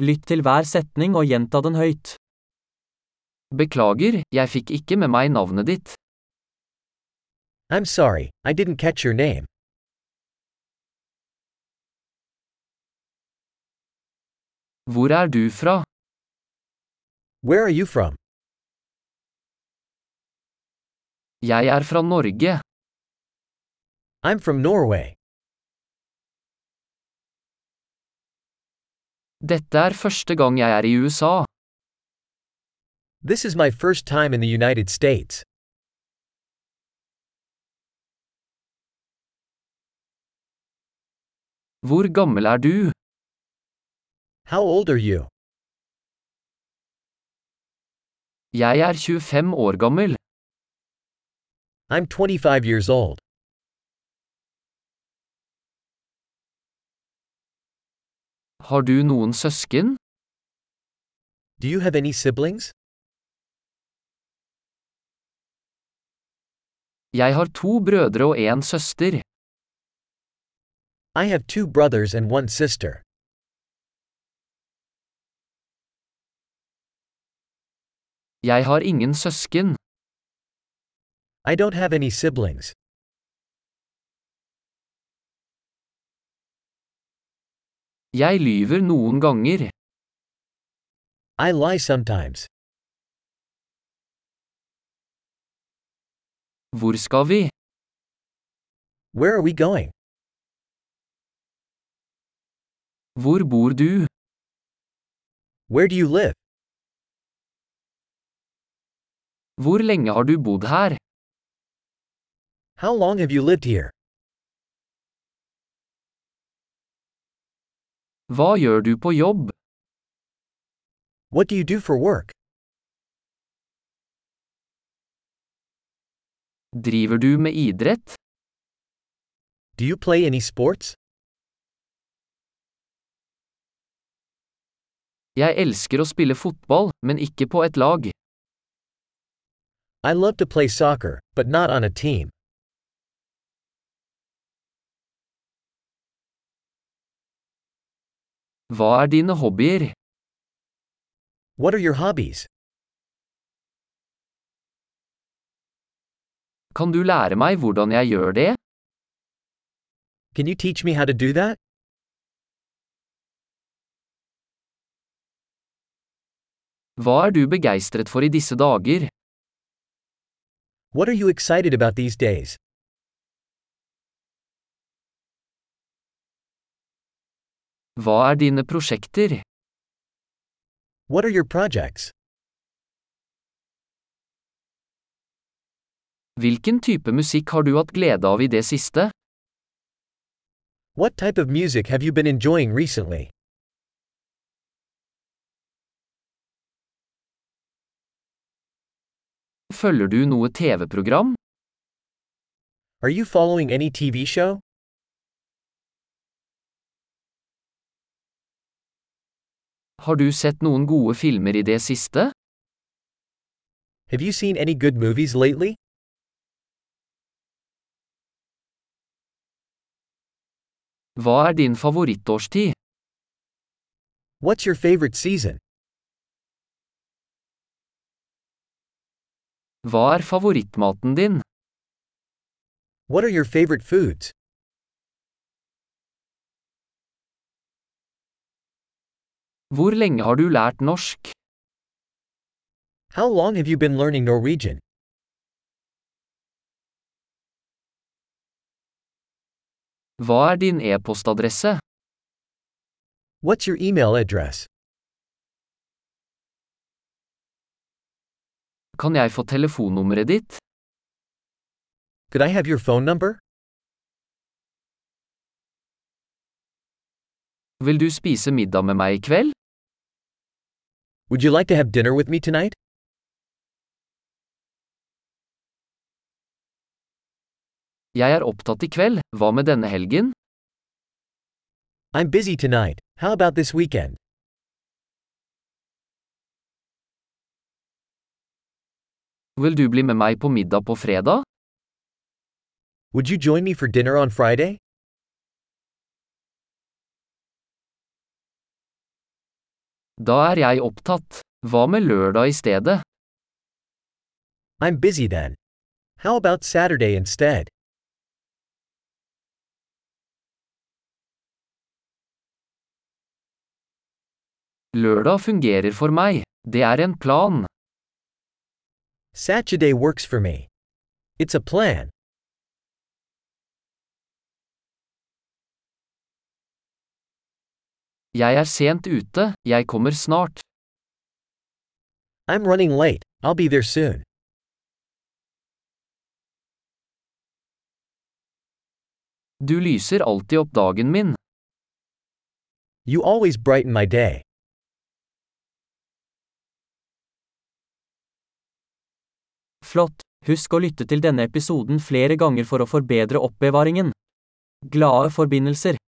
Lytt til hver setning og gjenta den høyt. Beklager, jeg fikk ikke med meg navnet ditt. I'm sorry, I didn't catch your name. Hvor er du fra? Where are you from? Jeg er fra Norge. I'm from Norway. Dette er første gang jeg er i USA. This is my first time in the United States. Hvor gammel er du? How old are you? Jeg er 25 år gammel. I'm 25 years old. Har du noen søsken? Do you have any siblings? Jeg har to brødre og en søster. I have two brothers and one sister. Jeg har ingen søsken. I don't have any siblings. Jeg lyver noen ganger. I lie sometimes. Hvor skal vi? Where are we going? Hvor bor du? Where do you live? Hvor lenge har du bodd her? How long have you lived here? Hva gjør du på jobb? What do you do for work? Driver du med idrett? Do you play any sports? Jeg elsker å spille fotball, men ikke på et lag. I love to play soccer, but not on a team. Hva er dine hobbyer? What are your hobbies? Kan du lære meg hvordan jeg gjør det? Can you teach me how to do that? Hva er du begeistret for i disse dager? What are you excited about these days? Hva er dine prosjekter? What are your projects? Hvilken type musikk har du hatt glede av i det siste? What type of music have you been enjoying recently? Følger du noe TV-program? Are you following any TV show? Har du sett noen gode filmer i det siste? Have you seen any good movies lately? Hva er din favorittårstid? What's your favorite season? Hva er favorittmaten din? What are your favorite foods? Hvor lenge har du lært norsk? How long have you been learning Norwegian? Hva er din e-postadresse? What's your email address? Kan jeg få telefonnummeret ditt? Could I have your phone number? Vil du spise middag med meg i kveld? Would you like to have dinner with me tonight? Jeg er opptatt i kveld, hva med denne helgen? I'm busy tonight. How about this weekend? Vil du bli med meg på middag på fredag? Would you join me for dinner on Friday? Da er jeg opptatt. Hva med lørdag i stedet? I'm busy then. How about Saturday instead? Lørdag fungerer for meg. Det er en plan. Saturday works for me. It's a plan. Jeg er sent ute, jeg kommer snart. I'm running late. I'll be there soon. Du lyser alltid opp dagen min. You always brighten my day. Flott! Husk å lytte til denne episoden flere ganger for å forbedre oppbevaringen. Glade forbindelser!